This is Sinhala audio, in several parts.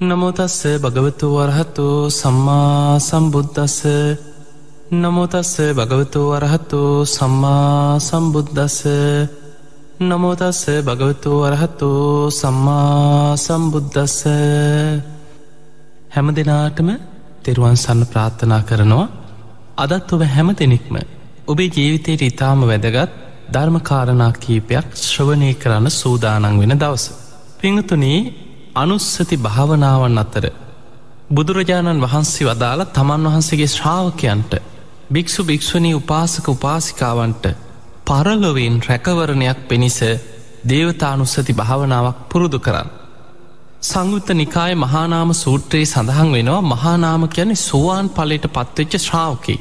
නමුතස්ස භගවතු වරහතු සම්මා සම්බුද්ධස්ස නමුතස්ස භගවතු වරහතු සම්මා සම්බුද්ධස්ස නමුතස්ස භගවතු වරහතු සම්මා සම්බුද්ධස්ස හැම දෙනාටම තෙරුවන් සන්න ප්‍රාර්ථනා කරනවා. අදත් ඔබ හැම දෙනෙක්ම ඔබේ ජීවිතයට ඉතාම වැදගත් ධර්මකාරණා කීපයක් ශ්‍රවණය කරන්න සූදානන් වෙන දවස. පිංහතුනී අනුස්සති භාවනාවන් අතර බුදුරජාණන් වහන්සේ වදාළ තමන් වහන්සේගේ ශ්‍රාවකයන්ට භික්‍ෂු භික්‍ෂුණී උපාසක උපාසිකාවන්ට පරලොවෙන් රැකවරණයක් පිණිස දේවතානුස්සති භාවනාවක් පුරුදු කරන්න. සංයුත්ත නිකාය මහානාම සූත්‍රයේ සඳහන් වෙනවා මහානාම කියන්නේ සෝවාන් පලට පත්වෙච්ච ශ්‍රාවකෙක්.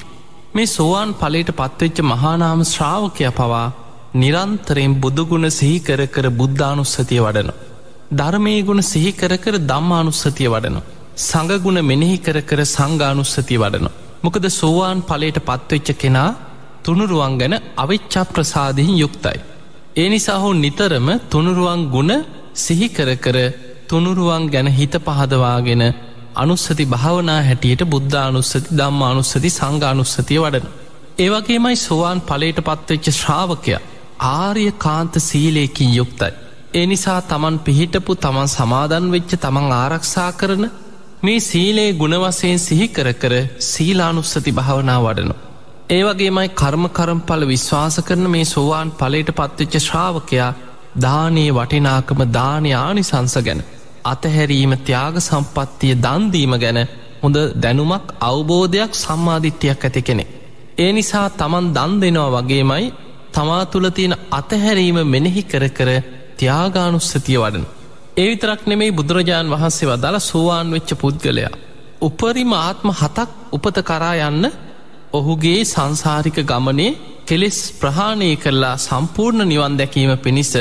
මේ සෝවාන් පලට පත්වෙච්ච මහානාම ශ්‍රාවකය පවා නිරන්තරයෙන් බුදුගුණ සිහිකර කර බුද්ධානුස්සතිය වඩනවා. ධර්මය ගුණ සිහි කර කර දම්මානුස්සතිය වඩනවා. සඟගුණ මෙනෙහි කර කර සංගානුස්සතිය වඩනවා. මොකද සෝවාන් පලට පත්වෙච්ච කෙනා තුනුරුවන් ගැන අවිච්චා ප්‍රසාදයෙන් යුක්තයි. ඒ නිසා හෝ නිතරම තුනුරුවන් ගුණ සිහිකර කර තුනුරුවන් ගැන හිත පහදවාගෙන අනුස්සති භාවනා හැටියට බුද්ධානුස්සති දම්මානුස්සති සංගානුස්සතිය වඩන. ඒවගේමයි සෝවාන් පලට පත්වෙච්ච ශ්‍රාවකය ආර්ය කාන්ත සීලයකින් යුක්තයි. ඒ නිසා තමන් පිහිටපු තමන් සමාදන් වෙච්ච තමන් ආරක්ෂා කරන මේ සීලේ ගුණවසයෙන් සිහි කර කර සීලානුස්සති භාවනා වඩනු. ඒවගේමයි කර්ම කරම්පල විශ්වාස කරන මේ සෝවාන් පලට පත්වෙච්ච ශ්‍රාවකයා දානයේ වටිනාකම දානය ආනිසංස ගැන අතහැරීම ත්‍යාග සම්පත්තිය දන්දීම ගැන හොඳ දැනුමක් අවබෝධයක් සම්මාධිට්‍යයක් ඇති කෙනෙ. ඒ නිසා තමන් දන් දෙනවා වගේමයි තමා තුළ තියෙන අතහැරීම මෙනෙහි කර කර ත්‍යාගානුස්සතිය වඩන. ඒ විතරක් නෙමෙයි බුදුරජාණන් වහන්සේ වදාළ සෝවාන් වෙච්ච පුද්ගලයා. උපරිම ආත්ම හතක් උපත කරා යන්න ඔහුගේ සංසාරික ගමනේ කෙලෙස් ප්‍රහාණය කරලා සම්පූර්ණ නිවන් දැකීම පිණිස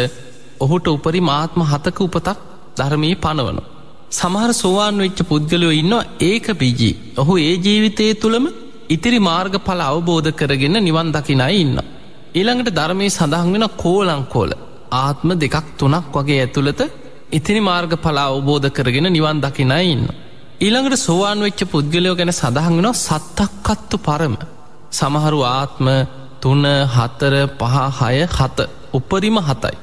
ඔහුට උපරි මාත්ම හතක උපතක් ධර්මී පනවන. සමහර සෝවාන් වෙච්ච පුද්ගලයෝ ඉන්නවා ඒක පිජී. ඔහු ඒ ජීවිතය තුළම ඉතිරි මාර්ග පල අවබෝධ කරගෙන නිවන් දකිනයි ඉන්න. ඊළඟට ධර්මය සඳහන් වෙන කෝලංකෝල ආත්ම දෙකක් තුනක් වගේ ඇතුළත ඉතිනි මාර්ග පලා අවබෝධ කරගෙන නිවන් දකිනයි ඉන්න. ඊළඟට සෝවාන් වෙච්ච පුද්ගලයෝ ගැන සඳහන්ගෙන සත්තක්කත්තු පරම. සමහරු ආත්ම තුන හතර පහ හය හත උපරිම හතයි.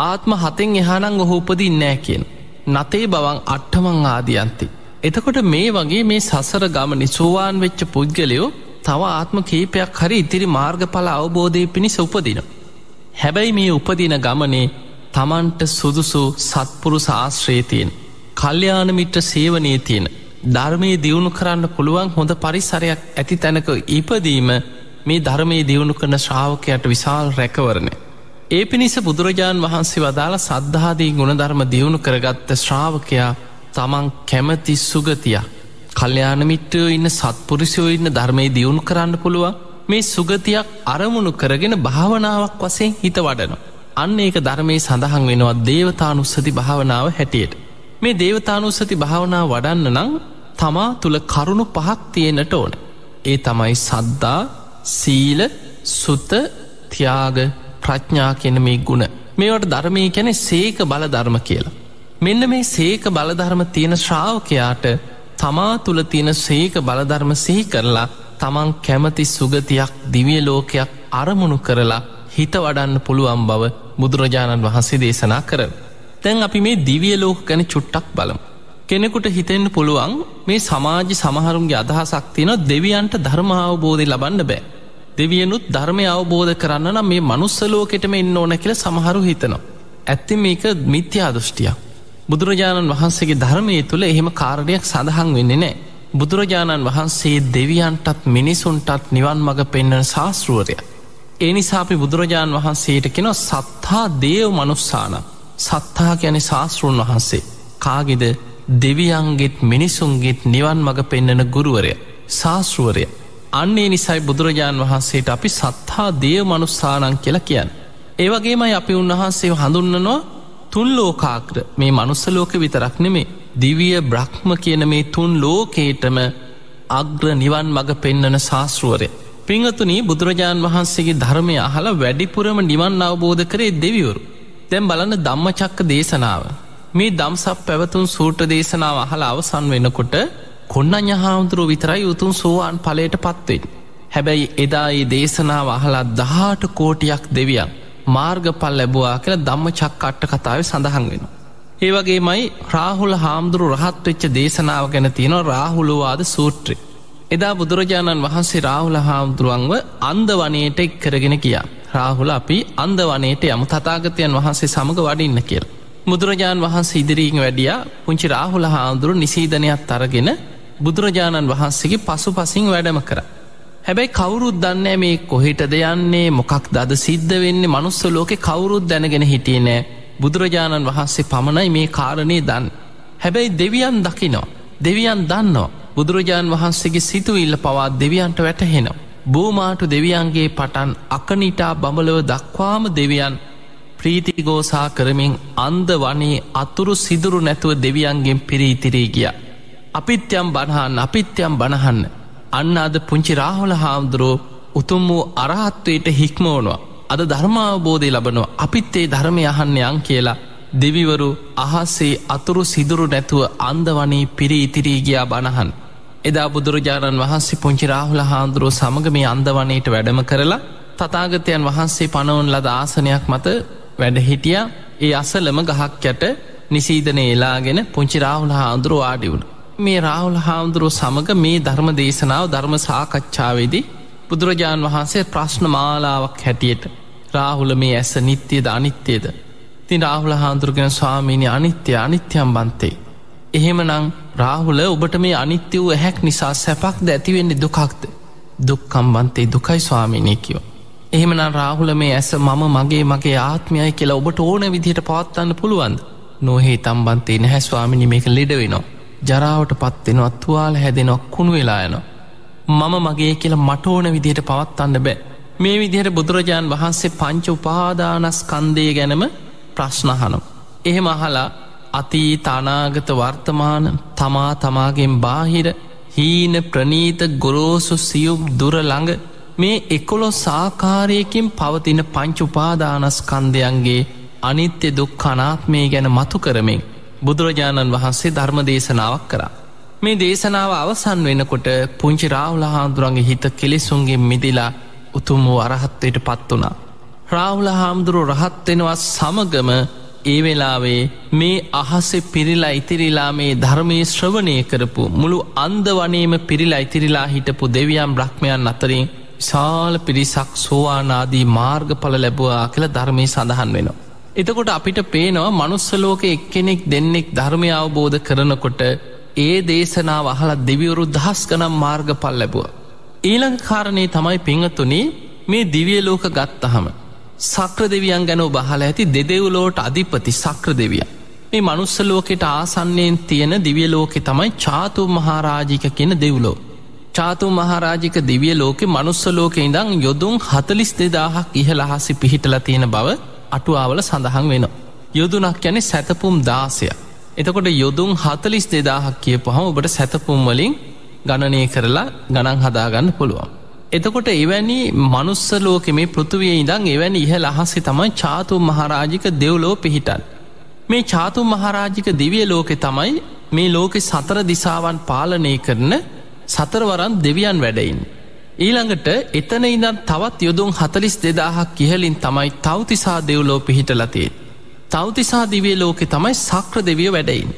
ආත්ම හතෙන් එහානං ඔහු උපදින් නෑ කියෙන්. නතේ බවන් අට්ටමං ආදියන්ති. එතකොට මේ වගේ මේ සසර ගම නිසෝවාන් වෙච්ච පුද්ගලයෝ තව ආත්ම කීපයක් හරි ඉතිරි මාර්ගඵල අවබෝධය පිණිස උපදින. හැබැයි මේ උපදින ගමනේ තමන්ට සුදුසු සත්පුරු ශාශ්‍රේතියෙන් කල්්‍යයානමිට්‍ර සේවනයේ තියෙන ධර්මය දියුණු කරන්න පුළුවන් හොඳ පරිසරයක් ඇති තැනක ඉපදීම මේ ධර්මයේ දියුණු කරන ශ්‍රාවකයට විශාල් රැකවරණය. ඒ පිණිස බුදුරජාණන් වහන්සේ වදාළ සද්ධාදී ගුණධර්ම දියුණු කරගත්ත ශ්‍රාවකයා තමන් කැමති සුගතිය. කල්්‍යයානමිට්ටයෝ ඉන්න සත්පුරිසියෝ ඉන්න ධර්මය දියුණු කරන්න පුළුවන් මේ සුගතියක් අරමුණු කරගෙන භාවනාවක් වසයෙන් හිත වඩන. අන්න ඒක ධර්මය සඳහන් වෙනවා දේවතානුස්සති භාවනාව හැටියට. මේ දේවතානුස්සති භාවනාව වඩන්න නම් තමා තුළ කරුණු පහක් තියෙනට ඕන. ඒ තමයි සද්දා සීල සුත්ත තියාග ප්‍රඥා කියන මේ ගුණ මේවට ධර්මය කැනෙ සේක බල ධර්ම කියලා. මෙන්න මේ සේක බලධර්ම තියෙන ශ්‍රාවකයාට තමා තුළ තියෙන සේක බලධර්ම සිහි කරලා තමන් කැමති සුගතියක් දිවිය ලෝකයක් අරමුණු කරලා හිත වඩන්න පුළුවන් බව බුදුරජාණන් වහන්සේ දේශනා කර. තැන් අපි මේ දිවිය ලෝක ගැන චුට්ටක් බලමු. කෙනෙකුට හිතෙන්න්න පුළුවන් මේ සමාජ සමහරුන්ගේ අදහසක් තියෙන දෙවියන්ට ධර්මාවබෝධය ලබන්න බෑ. දෙවියනුත් ධර්මය අවබෝධ කරන්න නම් මේ මනුස්සලෝකෙටම එන්න ඕන කියල සමහරු හිතනවා. ඇත්ති මේක මිත්‍යා දෘෂ්ටිය. බුදුරජාණන් වහන්සේගේ ධර්මය තුළ එහෙම කාරණයක් සඳහන් වෙන්නේ නෑ. බුදුරජාණන් වහන්සේ දෙවියන්ටත් මිනිසුන්ටත් නිවන් මඟ පෙන්න්නන ශාස්තෘුවරය. ඒ නිසාපි බුදුරජාණන් වහන්සේට කෙන සත්හා දේව මනුස්සාන සත්තා ගැන ශාස්තෘන් වහන්සේ කාගෙද දෙවියන්ගෙත් මිනිසුන්ගෙත් නිවන් මඟ පෙන්නන ගුරුවරය ශාස්තෘුවරය අන්නේ නිසයි බුදුරජාණන් වහන්සේට අපි සත්හා දේව මනුස්සානං කියලා කියන්න. ඒවගේමයි අපි උන්වහන්සේ හඳුන්නනවා තුන් ලෝකාක්‍ර මේ මනුස්සලෝක විතරක් නෙමේ දිවිය බ්‍රහ්ම කියන මේ තුන් ලෝකේටම අග්‍ර නිවන් මඟ පෙන්නන ශාස්ෘුවරය. පිංහතුනී බුදුරජාණන් වහන්සේගේ ධර්මය අහලා වැඩිපුරම නිවන් අවබෝධ කරේ දෙවිවරු. තැම් බලන්න ධම්මචක්ක දේශනාව. මේ දම්සක් පැවතුන් සූට්‍ර දේශනාව අහල අවසන් වෙනකොට කොන්නඥ හාමුදුරුව විතරයි උතුන් සෝවාන් පලට පත්වෙන්. හැබැයි එදා ඒ දේශනාව අහලා දහට කෝටියක් දෙවියන් මාර්ගපල් ලැබවා කියලා දම්ම චක්කට්ට කතාව සඳහන් වෙන. ඒවගේමයි රාහුල හාමුදුරු රහත්වෙච්ච දේශනාව ගැන තියෙන රාහුළුවාද සූත්‍රය. එදා බුදුරජාණන් වහන්සේ රාහුල හාමුදුරුවන්ව අන්ද වනයට එක් කරගෙන කියා. රාහුල අපි අන්ද වනයට යමු තතාගතයන් වහන්සේ සමඟ වඩින්න කියල්. බුදුරජාණන් වහන්සේ ඉදිරීම වැඩිය පුංචි රාහුල හාමුදුරු නිසීධනයක් තරගෙන බුදුරජාණන් වහන්සේගේ පසු පසින් වැඩම කර. හැබැයි කවුරුත් දන්නෑ මේ කොහිටද යන්නේ මොකක් දද සිද්ධ වෙන්නේ මනුස්ස ලෝකෙ කවුරුත් දැනගෙන හිටිය නෑ බුදුරජාණන් වහන්සේ පමණයි මේ කාරණය දන්. හැබැයි දෙවියන් දකිනෝ. දෙවියන් දන්නවා. බුදුරජාණන් වහන්සේගේ සිතුවිල්ල පවා දෙවියන්ට වැටහෙනවා. බූමාටු දෙවියන්ගේ පටන් අකනිටා බඹලව දක්වාම දෙවියන් ප්‍රීතිගෝසා කරමින් අන්ද වනේ අතුරු සිදුරු නැතුව දෙවියන්ගෙන් පිරීතිරී ගිය. අපිත්‍යම් බණහන්න අපිත්‍යම් බණහන්න අන්න අද පුංචි රාහොල හාමුදුරුවෝ උතුම් වූ අරහත්වයට හික්මෝනවා. අද ධර්මාවබෝධය ලබනවා අපිත් ඒ ධර්මය අහන්න යන් කියලා දෙවිවරු අහස්සේ අතුරු සිදුරු නැතුව අන්ද වනේ පිරි ඉතිරී ගියා බණහන්. එදා බුදුරජාණන් වහන්සේ පුංචි රාහුල හාන්දුරුව සමඟ මේ අන්දවනයට වැඩම කරලා තතාගතයන් වහන්සේ පනවුන් ලද ආසනයක් මත වැඩහිටිය ඒ අසලම ගහක් යට නිසීදන එලාගෙන පුංචි රාහුල හාන්දුරුව ආඩිවුණ. මේ රාහුල හාමුදුරුව සමඟ මේ ධර්ම දේශනාව ධර්ම සාකච්ඡාවේදී බුදුරජාණන් වහන්සේ ප්‍රශ්න මාලාවක් හැටියට රාහුල මේ ඇස නිත්‍යයද අනිත්‍යයද තින් රාහුල හාන්දුරගෙන ස්වාමීනි අනිත්‍ය අනිත්‍යම් බන්තේ. එහෙමනං රාහුල ඔබට මේ අනිත්‍ය වූ ඇහැක් නිසා සැපක්ද ඇතිවෙන්නේ දුකක්ද දුක්කම්බන්තේ දුකයි ස්වාමීනය කියෝ. එහෙමනම් රාහුල මේ ඇස මම මගේ මගේ ආත්මයයි කියලා ඔබට ඕන විදිහට පවත්වන්න පුළුවන්ද නොහේ තම්බන්තේ නැහැස්වාමිනි මේක ලෙඩ වෙනවා. ජරාවට පත්වෙනවා තුවාල හැදෙනොක් කුණු වෙලායනවා. මම මගේ කියලා මට ඕන විදිහට පවත්වන්න බෑ. මේ විදිහට බුදුරජාණන් වහන්සේ පංච උපාදානස් කන්දය ගැනම ප්‍රශ්නහනම්. එහෙම අහලා අතී තානාගත වර්තමාන තමා තමාගෙන් බාහිර හීන ප්‍රනීත ගොරෝසු සියුම් දුරළඟ මේ එකොලො සාකාරයකින් පවතින පංචුපාදානස්කන්දයන්ගේ අනිත්‍ය දුක් කනාත්මය ගැන මතු කරමින් බුදුරජාණන් වහන්සේ ධර්ම දේශනාවක් කරා. මේ දේශනාව අවසන් වෙනකොට පුංචි රාවුල හාමුදුරන්ගේ හිත කෙලෙසුන්ගේ මිදිලා උතුම් වූ අරහත්වයට පත් වනා. රාවුල හාමුදුරු රහත්වෙනවා සමගම ඒ වෙලාවේ මේ අහසෙ පිරිලා ඉතිරිලා මේ ධර්මය ශ්‍රවණය කරපු මුළු අන්ද වනේම පිරිලා ඉතිරිලා හිටපු දෙවියම් බ්‍රහ්මයන් අතරින් විශාල පිරිසක් සෝවානාදී මාර්ගඵල ලැබවා කියල ධර්මය සඳහන් වෙනවා. එතකොට අපිට පේනවා මනුස්සලෝක එක්කෙනෙක් දෙන්නෙක් ධර්මය අවබෝධ කරනකොට ඒ දේශනාව අහලා දෙවිවරු දහස් ගනම් මාර්ගපල් ලැබුව. ඊළඟ කාරණය තමයි පිංහතුනේ මේ දිවිය ලෝක ගත්තහම. සක්‍ර දෙවියන් ගැන බහල ඇති දෙදෙව්ලෝට අධිපති සක්‍ර දෙවිය. මේ මනුස්සලෝකෙට ආසන්නයෙන් තියෙන දිවිය ලෝකෙ තමයි චාතු මහාරාජික කියෙන දෙව්ලෝ. චාතු මහාරාජික දිවිය ලෝකෙ මනුස්සලෝක ඉඳං යොදුන් හතලිස් දෙදාහක් ඉහලහසි පිහිටල තියෙන බව අටුවාවල සඳහන් වෙන. යොදුනක් යැනෙ සැතපුම් දාසය. එතකොට යොදුන් හතලිස් දෙදාහක් කියපුහම ඔබට සැතපුම් වලින් ගණනය කරලා ගණන් හදාගන්න පුළුවන්. එතකොට එවැනි මනුස්සලෝක මේ පෘතුවිය ඉදං එවැනි ඉහල අහස්සෙ තමයි චාතු මහරාජික දෙව්ලෝ පිහිටන්. මේ චාතු මහරාජික දිවිය ලෝකෙ තමයි මේ ලෝකෙ සතර දිසාවන් පාලනය කරන සතරවරන් දෙවියන් වැඩයින්. ඊළඟට එතන ඉදන් තවත් යොදුන් හතලිස් දෙදාහක් කියහලින් තමයි තවතිසා දෙව්ලෝ පිහිටලතිේ. තවතිසා දිවිය ලෝකෙ තමයි සක්‍ර දෙවිය වැඩයින්.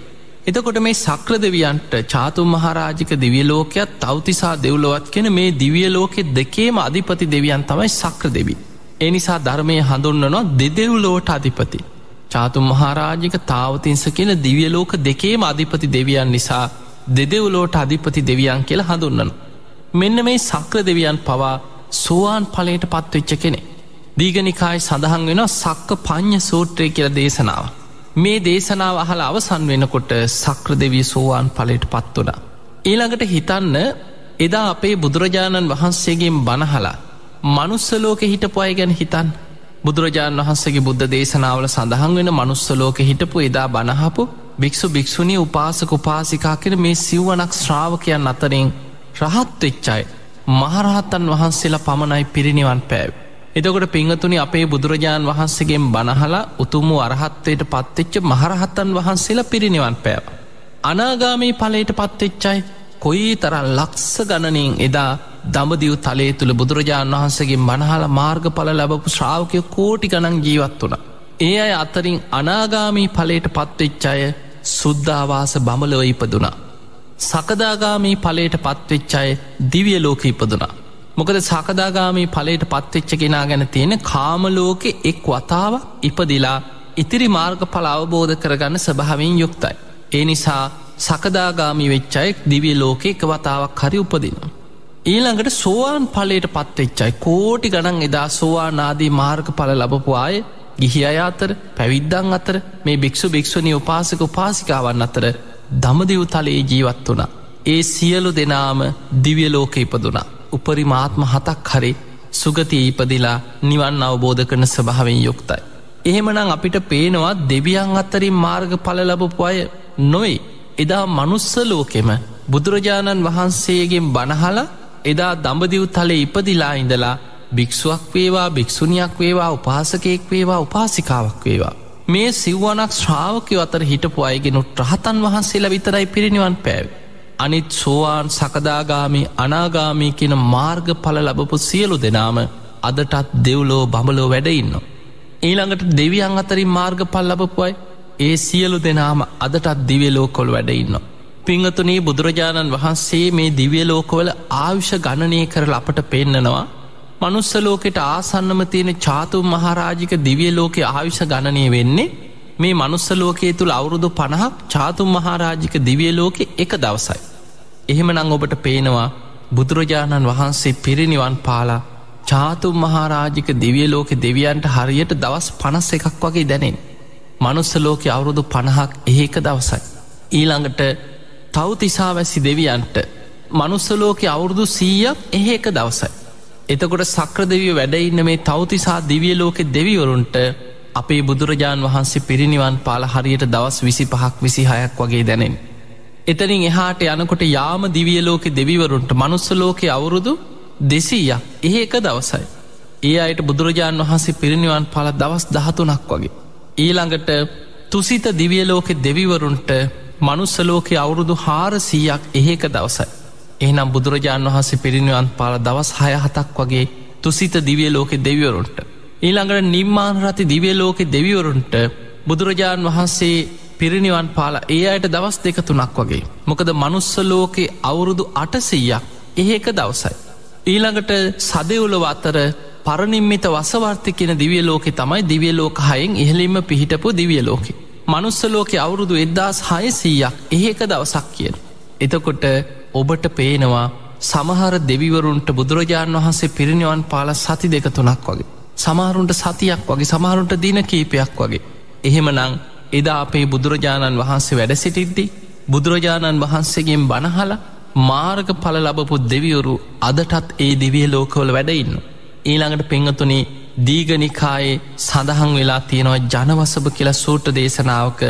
එතකොට මේ සක්‍ර දෙවියන්ට චාතුම් මහරාජික දිවියලෝකයක් තවතිසා දෙව්ලොවත් කෙන මේ දිවියලෝකෙ දෙකේම අධිපති දෙවියන් තමයි සක්‍ර දෙවි. එනිසා ධර්මය හඳුන්නනවා දෙදෙව්ලෝට අධිපති. චාතුම් මහාරාජික තාවතින්ස කියෙන දිවියලෝක දෙකේම අධිපති දෙවියන් නිසා දෙදෙව්ලෝට අධිපති දෙවියන් කියල හඳුන්නන. මෙන්න මේ සක්‍ර දෙවියන් පවා සෝවාන් පලයට පත්වෙච්ච කෙනෙ. දීගනිකායි සඳහන් වෙන සක්ක පං්ඥ සූත්‍රය කියල දේශනාව. මේ දේශනාව අහල අවසන් වෙනකොට සක්‍ර දෙවී සෝවාන් පලට පත් වනා. ඊළඟට හිතන්න එදා අපේ බුදුරජාණන් වහන්සේගෙන් බනහලා මනුස්සලෝක හිටපු අය ගැන හිතන් බුදුරජාණන් වහන්සගේ බුද්ධ දේශනාවල සඳහන් වෙන මනුස්සලෝක හිටපු එදා බණහපු භික්‍ෂු භික්‍ෂුණී උපාසක උපාසිකා කෙන මේ සිව්වනක් ශ්‍රාවකයන් අතරින් රහත් වෙච්චයි මහරහත්තන් වහන්සේලා පමණයි පිරිනිවන් පෑව. එතකොට පිංහතුනි අපේ බුදුරජාණන් වහන්සේගෙන් බණහලා උතුම් වූ අරහත්වයට පත්වෙච්ච මහරහත්තන් වහන්සේලා පිරිනිවන් පෑව. අනාගාමී පලට පත්වෙච්චයි කොයි තරල් ලක්ස ගණනින් එදා දඹදිව් තලේ තුළ බුදුරජාණන් වහන්සේගේ මනහල මාර්ග පල ලැබපු ශ්‍රාවකය කෝටි ගණන් ජීවත් වුණ. ඒ අය අතරින් අනාගාමී පලට පත්වෙච්චාය සුද්ධවාස බමලව ඉපදුනා. සකදාගාමී පලට පත්වෙච්චාය දිවිය ලෝක ඉපදුනා. මොකද සකදාගාමී පලට පත්වෙච්ච කෙනා ගැන තියෙන කාමලෝකෙ එක් වතාව ඉපදිලා ඉතිරි මාර්ග පල අවබෝධ කරගන්න ස්භාවින් යුක්තයි. ඒ නිසා සකදාගාමි වෙච්චයික් දිවිය ලෝකෙ එක වතාවක් හරි උපදිනවා. ඊළඟට සෝවාන් පලට පත්වෙච්චයි කෝටි ගණන් එදා සෝවානාදී මාර්ග පල ලබපු අය ගිහි අය අතර පැවිද්දන් අතර මේ භික්ෂු භික්ෂුණී උපාසක උපාසිකාවන් අතර දමදිව් තලයේ ජීවත් වනා. ඒ සියලු දෙනාම දිවිය ලෝක ඉපදුනා. උපරි මාත්ම හතක් හරි සුගතිය ඉපදිලා නිවන් අවබෝධ කරන ස්භාවෙන් යුක්තයි. එහෙමනං අපිට පේනවා දෙවියන් අත්තරින් මාර්ග පල ලබපු අය නොයි එදා මනුස්සලෝකෙම බුදුරජාණන් වහන්සේගෙන් බණහලා එදා දඹදිව් තලේ ඉපදිලා ඉඳලා භික්ෂුවක් වේවා භික්‍ෂුණයක් වේවා උපාසකයෙක් වේවා උපාසිකාවක් වේවා. මේ සිව්වනක් ශ්‍රාවකය අතර හිටපු අයගෙනුත් රහතන් වහන්සේලා විතරයි පිරිනිවන් පැව. අනිත් සෝවාන් සකදාගාමී අනාගාමී කියන මාර්ග පල ලබපු සියලු දෙනාම අදටත් දෙව්ලෝ බඹලෝ වැඩඉන්න. ඊළඟට දෙවියන් අතරින් මාර්ග පල් ලබපුයි ඒ සියලු දෙනාම අදටත් දිවියලෝකොල් වැඩඉන්න. පිංහතුනී බුදුරජාණන් වහන්සේ මේ දිවියලෝකවල ආවිෂ ගණනය කරල අපට පෙන්නනවා මනුස්සලෝකෙට ආසන්නම තියෙන චාතුම් මහරාජික දිවිය ලෝකෙ ආවිෂ ගණනය වෙන්නේ මේ මනුස්සලෝකයේ තුළ අවුරුදු පණහක් චාතුම් මහරාජික දිවිය ලෝකෙ එක දවසයි. එහෙම නං ඔබට පේනවා බුදුරජාණන් වහන්සේ පිරිනිවන් පාලා චාතුම් මහරාජික දිවිය ලෝකෙ දෙවියන්ට හරියට දවස් පනස් එකක් වගේ දැනෙන්. මනුස්සලෝකෙ අවුරුදු පණහක් ඒක දවසයි. ඊළඟට තවතිසා වැසි දෙවියන්ට මනුස්සලෝකෙ අවුරුදු සීයක් එහෙක දවසයි. එතකොට සක්‍ර දෙවිය වැඩඉන්න මේ තවතිසා දිවිය ලෝකෙ දෙවිවරුන්ට අපේ බුදුරජාණන් වහන්සේ පිරිනිවන් පාල හරියට දවස් විසි පහක් විසි හයක් වගේ දැනෙන්. එතනින් එහාට යනකොට යාම දිවිය ලෝකෙ දෙවිවරුන්ට මනුස්සලෝකෙ අවුරුදු දෙසීයක් ඒක දවසයි. ඒ අයට බුදුරජාණන් වහන්සේ පිරිනිවන් පල දවස් දහතුනක් වගේ. ඊළඟට තුසිත දිවියලෝකෙ දෙවිවරුන්ට මනුස්සලෝකෙ අවුරුදු හාරසීයක් එහෙක දවසයි. එහනම් බුදුරජාණන් වහන්සේ පිරිනිවන් පාල දවස් හය හතක් වගේ තුසිත දිවිය ලෝකෙ දෙවිවරුන්ට. ඊළඟට නිම්මාන රති දිවිය ලෝකෙ දෙවිවරුන්ට බුදුරජාණන් වහන්සේ පිරිනිවන් පාල ඒ අයට දවස් දෙක තුනක් වගේ. මොකද මනුස්සලෝකෙ අවුරුදු අටසීයක් එහෙක දවසයි. ඊළඟට සදවුලව අතර පරනිම්මිත වසවර්ථ කියෙන දිවිය ලෝකෙ තමයි දිවිය ලෝක හයෙන් ඉහලින්ම පිහිටපු දිවිය ලෝකෙ. මනුස්සලෝකෙ අවුරුදු එද්දාස් හයසීයක් එහෙක දවසක් කියන. එතකොට ඔබට පේනවා සමහර දෙවිවරුන්ට බුදුරජාණන් වහන්සේ පිරිනිවන් පාල සති දෙක තුනක් වගේ. සමහරුන්ට සතියක් වගේ සමහරුන්ට දින කීපයක් වගේ. එහෙමනං එදා අපේ බුදුරජාණන් වහන්සේ වැඩ සිටිද්දි බුදුරජාණන් වහන්සේගෙන් බණහල මාර්ග පල ලබපු දෙවියවරු අදටත් ඒ දිවිය ලෝකවල වැඩඉන්න. ඊළඟට පෙංහතුනේ දීගනිකායේ සඳහන් වෙලා තියෙනවා ජනවසභ කියලා සූට දේශනාවක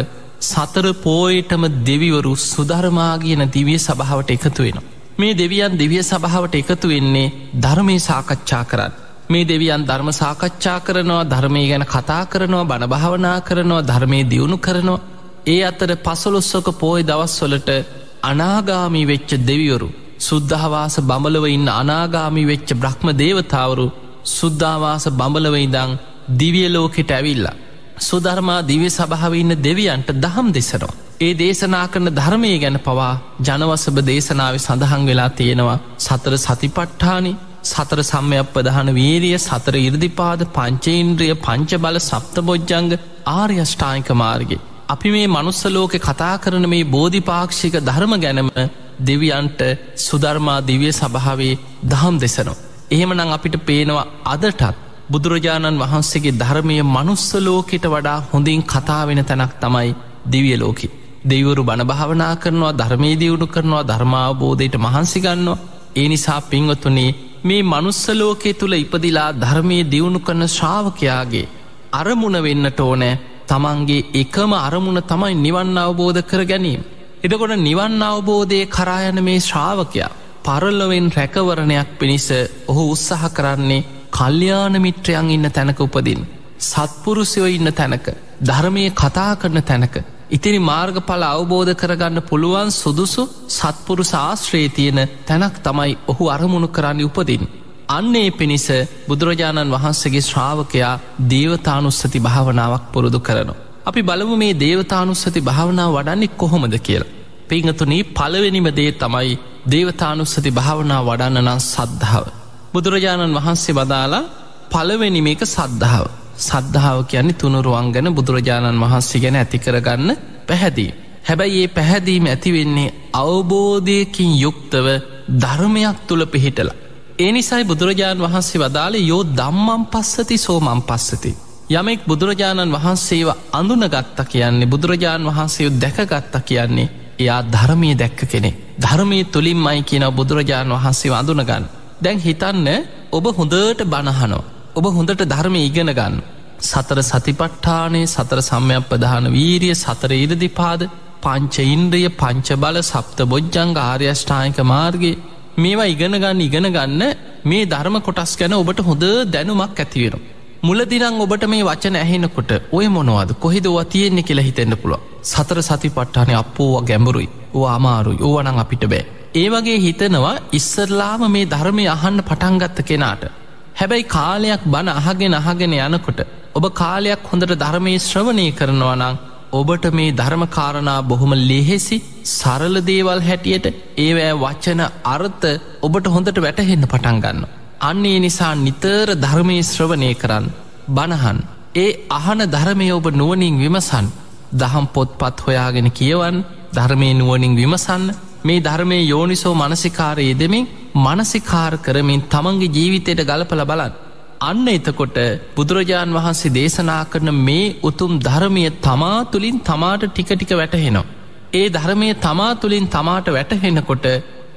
සතර පෝයටම දෙවිවරු සුධර්මාගියන දිවිය සභාවට එකතු වෙන. මේ දෙවියන් දිවිය සභාවට එකතු වෙන්නේ ධර්මය සාකච්ඡා කරන්න. මේ දෙවියන් ධර්ම සාකච්ඡා කරනවා ධර්මය ගැන කතා කරනවා බණභාවනා කරනවා ධර්මය දියුණු කරනවා. ඒ අතර පසොලොස්සක පෝය දවස්වලට අනාගාමී වෙච්ච දෙවිවරු සුද්ධහවාස බඹලව ඉන්න අනාගාමී වෙච්ච බ්‍රහ්ම දේවතාවරු සුද්ධවාස බඹලව ඉදං දිවියලෝකෙට ඇවිල්ලා. සුධර්මා දිවි සභාවඉන්න දෙවියන්ට දහම් දෙසනවා. ඒ දේශනා කරන ධර්මය ගැන පවා ජනවසභ දේශනාව සඳහන් වෙලා තියෙනවා සතර සතිපට්ඨානි සතර සම්මයක් ප්‍රධාන වීරිය සතර ඉරදිපාද පංචේන්ද්‍රිය පංච බල සප්ත බොජ්ජංග ආර්යෂ්ඨායික මාර්ගගේ. අපි මේ මනුස්සලෝක කතා කරන මේ බෝධිපාක්ෂික ධර්ම ගැනම දෙවියන්ට සුධර්මා දිවිය සභාවේ දහම් දෙසනවා. එහෙමනං අපිට පේනවා අදටත් බුදුරජාණන් වහන්සේගේ ධර්මය මනුස්සලෝකෙට වඩා හොඳින් කතාවෙන තැනක් තමයි දිවිය ලෝකි. දෙවරු බණභාවනා කරනවා ධර්මය දියුණු කරනවා ධර්මාවබෝධයට මහන්සිගන්නවා. ඒ නිසා පින්වතුනේ මේ මනුස්සලෝකය තුළ ඉපදිලා ධර්මය දියුණු කරන ශ්‍රාවකයාගේ අරමුණ වෙන්නට ඕනෑ තමන්ගේ එකම අරමුණ තමයි නිවන් අවබෝධ කර ගැනීම. එදකොට නිවන් අවබෝධය කරායන මේ ශ්‍රාවකයා පරල්ලොවෙන් රැකවරණයක් පිණිස ඔහු උත්සාහ කරන්නේ කල්්‍යයාන මිත්‍රයන් ඉන්න තැනක උපදින්. සත්පුරුසයෝ ඉන්න තැනක ධර්මය කතා කරන තැනක. ඉතිනි මාර්ගඵල අවබෝධ කරගන්න පුළුවන් සුදුසු සත්පුරු ශාස්ත්‍රයේ තියෙන තැනක් තමයි ඔහු අරමුණු කරන්න උපදින්. අන්නේ පිණිස බුදුරජාණන් වහන්සේගේ ශ්‍රාවකයා දේවතානුස්සති භාවනාවක් පුරුදු කරනවා. අපි බලමු මේ දේවතානුස්සති භාවනාව වඩන්නේ කොහොමද කියලා. පිංහතුනී පළවෙනිම දේ තමයි දේවතානුස්සති භාවනා වඩන්න නම් සද්ධාව. බුදුරජාණන් වහන්සේ වදාලා පළවෙනි මේක සද්ධාව. සද්ධාව කියන්නේ තුනුරුවන් ගැන බුදුරජාණන් වහන්සේ ගැන ඇතිකරගන්න පැහැදී. හැබැයි ඒ පැහැදීම ඇතිවෙන්නේ අවබෝධයකින් යුක්තව ධර්මයක් තුළ පිහිටලා. ඒ නිසයි බුදුරජාණන් වහන්සේ වදාළ යෝ දම්මම් පස්සති සෝමම් පස්සති. යමෙක් බුදුරජාණන් වහන්සේව අඳුනගත්ත කියන්නේ බුදුරජාණන් වහන්සේ දැකගත්ත කියන්නේ එයා ධර්මය දැක්ක කෙනෙ. ධර්මය තුළින් මයි කියන බුදුරජාණන් වහන්සේ අඳුනගන්න. දැන් හිතන්න ඔබ හොඳට බණහනෝ. ඔබ හොඳට ධර්මය ඉගෙන ගන්න. සතර සතිපට්ඨානයේ සතර සම්යක් ප්‍රධාන වීරිය සතර ඉරදිපාද පංච ඉන්ද්‍රිය පංච බල සප්ත බොජ්ජංග ආර්යෂ්ඨායක මාර්ගගේ මේවා ඉගෙන ගන්න ඉගෙන ගන්න මේ ධර්ම කොටස් ගැන ඔබට හොඳ දැනුමක් ඇතිවෙන. මුලදිනං ඔබට මේ වචන ඇහෙනකොට ඔය මොනවාද කොහෙද වා තියෙන්නේ කියලා හිතෙන්න්න පුළුව. සතර සති පට්ටානය අපෝවා ගැඹුරුයි ඕ අමාරුයි ඕවනං අපිට බෑ. ඒ වගේ හිතනවා ඉස්සරලාම මේ ධර්මය අහන්න පටන්ගත්ත කෙනාට. හැබැයි කාලයක් බණ අහගෙන අහගෙන යනකොට ඔබ කාලයක් හොඳට ධර්මයේ ශ්‍රවණය කරනවනං ඔබට මේ ධර්මකාරණා බොහොම ලෙහෙසි සරල දේවල් හැටියට ඒවෑ වචන අර්ථ ඔබට හොඳට වැටහෙන්න පටන්ගන්න. අන්නේ නිසා නිතර ධර්මය ශ්‍රවණය කරන්න බණහන් ඒ අහන ධර්මය ඔබ නුවනින් විමසන් දහම් පොත්පත් හොයාගෙන කියවන් ධර්මය නුවනින් විමසන්න මේ ධර්මය යෝනිසෝ මනසිකාරයේ දෙමින් මනසිකාර කරමින් තමන්ගේ ජීවිතයට ගලපල බලන් අන්න එතකොට බුදුරජාණන් වහන්සේ දේශනා කරන මේ උතුම් ධර්මය තමා තුළින් තමාට ටික ටික වැටහෙනවා. ඒ ධර්මය තමා තුළින් තමාට වැටහෙනකොට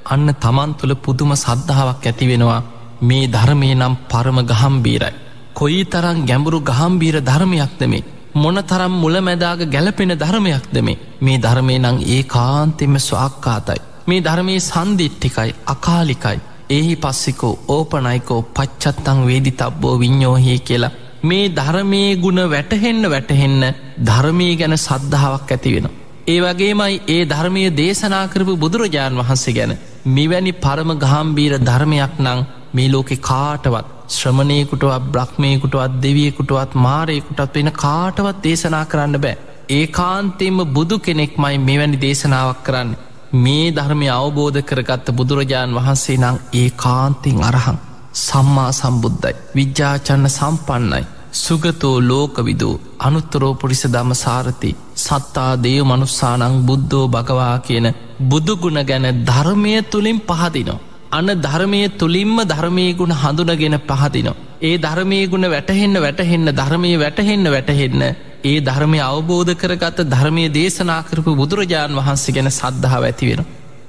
අන්න තමන් තුළ පුදුම සද්ධාවක් ඇති වෙනවා මේ ධර්මය නම් පරම ගහම්බීරයි. කොයි තරම් ගැඹුරු ගහම්බීර ධර්මයක්ද මේ මොන තරම් මුලමැදාග ගැලපෙන ධර්මයක්ද මේ මේ ධර්මය නං ඒ කාන්තෙම ස්වාක්කාතයි. මේ ධර්මයේ සන්දිිට්ටිකයි අකාලිකයි එහි පස්සිකෝ ඕපනයිකෝ පච්චත්තං වේදි තබ්බෝ විඤ්ඥෝහි කියලා මේ ධර්මයේ ගුණ වැටහෙන්න වැටහෙන්න ධර්මී ගැන සද්ධාවක් ඇති වෙන. ඒ වගේමයි ඒ ධර්මය දේශනාකරපු බුදුරජාණන් වහන්සේ ගැන මිවැනි පරම ගහම්බීර ධර්මයක් නං මේ ලෝකෙ කාටවත් ශ්‍රමණයකුටවත් බ්‍රහ්මයකුටවත් දෙවියකුටවත් මාරයකුටත් වෙන කාටවත් දේශනා කරන්න බෑ. ඒ කාන්තෙම බුදු කෙනෙක් මයි මෙවැනි දේශනාවක් කරන්න. මේ ධර්මය අවබෝධ කරගත්ත බුදුරජාණන් වහන්සේ නං ඒ කාන්තින් අරහං සම්මා සම්බුද්ධයි විද්‍යාචන්න සම්පන්නයි සුගතෝ ලෝකවිදූ අනුත්තරෝ පුරිස දම සාරති සත්තා දේව මනුස්සානං බුද්ධෝ භගවා කියන බුදුගුණ ගැන ධර්මය තුළින් පහදිනවා. අන ධර්මය තුළින්ම ධර්මය ගුණ හඳුනගෙන පහදිනවා. ඒ ධර්මය ගුණ වැටහෙන්න වැටහෙන්න ධර්මය වැටහෙන්න වැටහෙන්න ඒ ධර්මය අවබෝධ කරගත ධර්මය දේශනා කරපු බුදුරජාණන් වහන්සේ ගැන සද්ධාව ඇතිවෙන.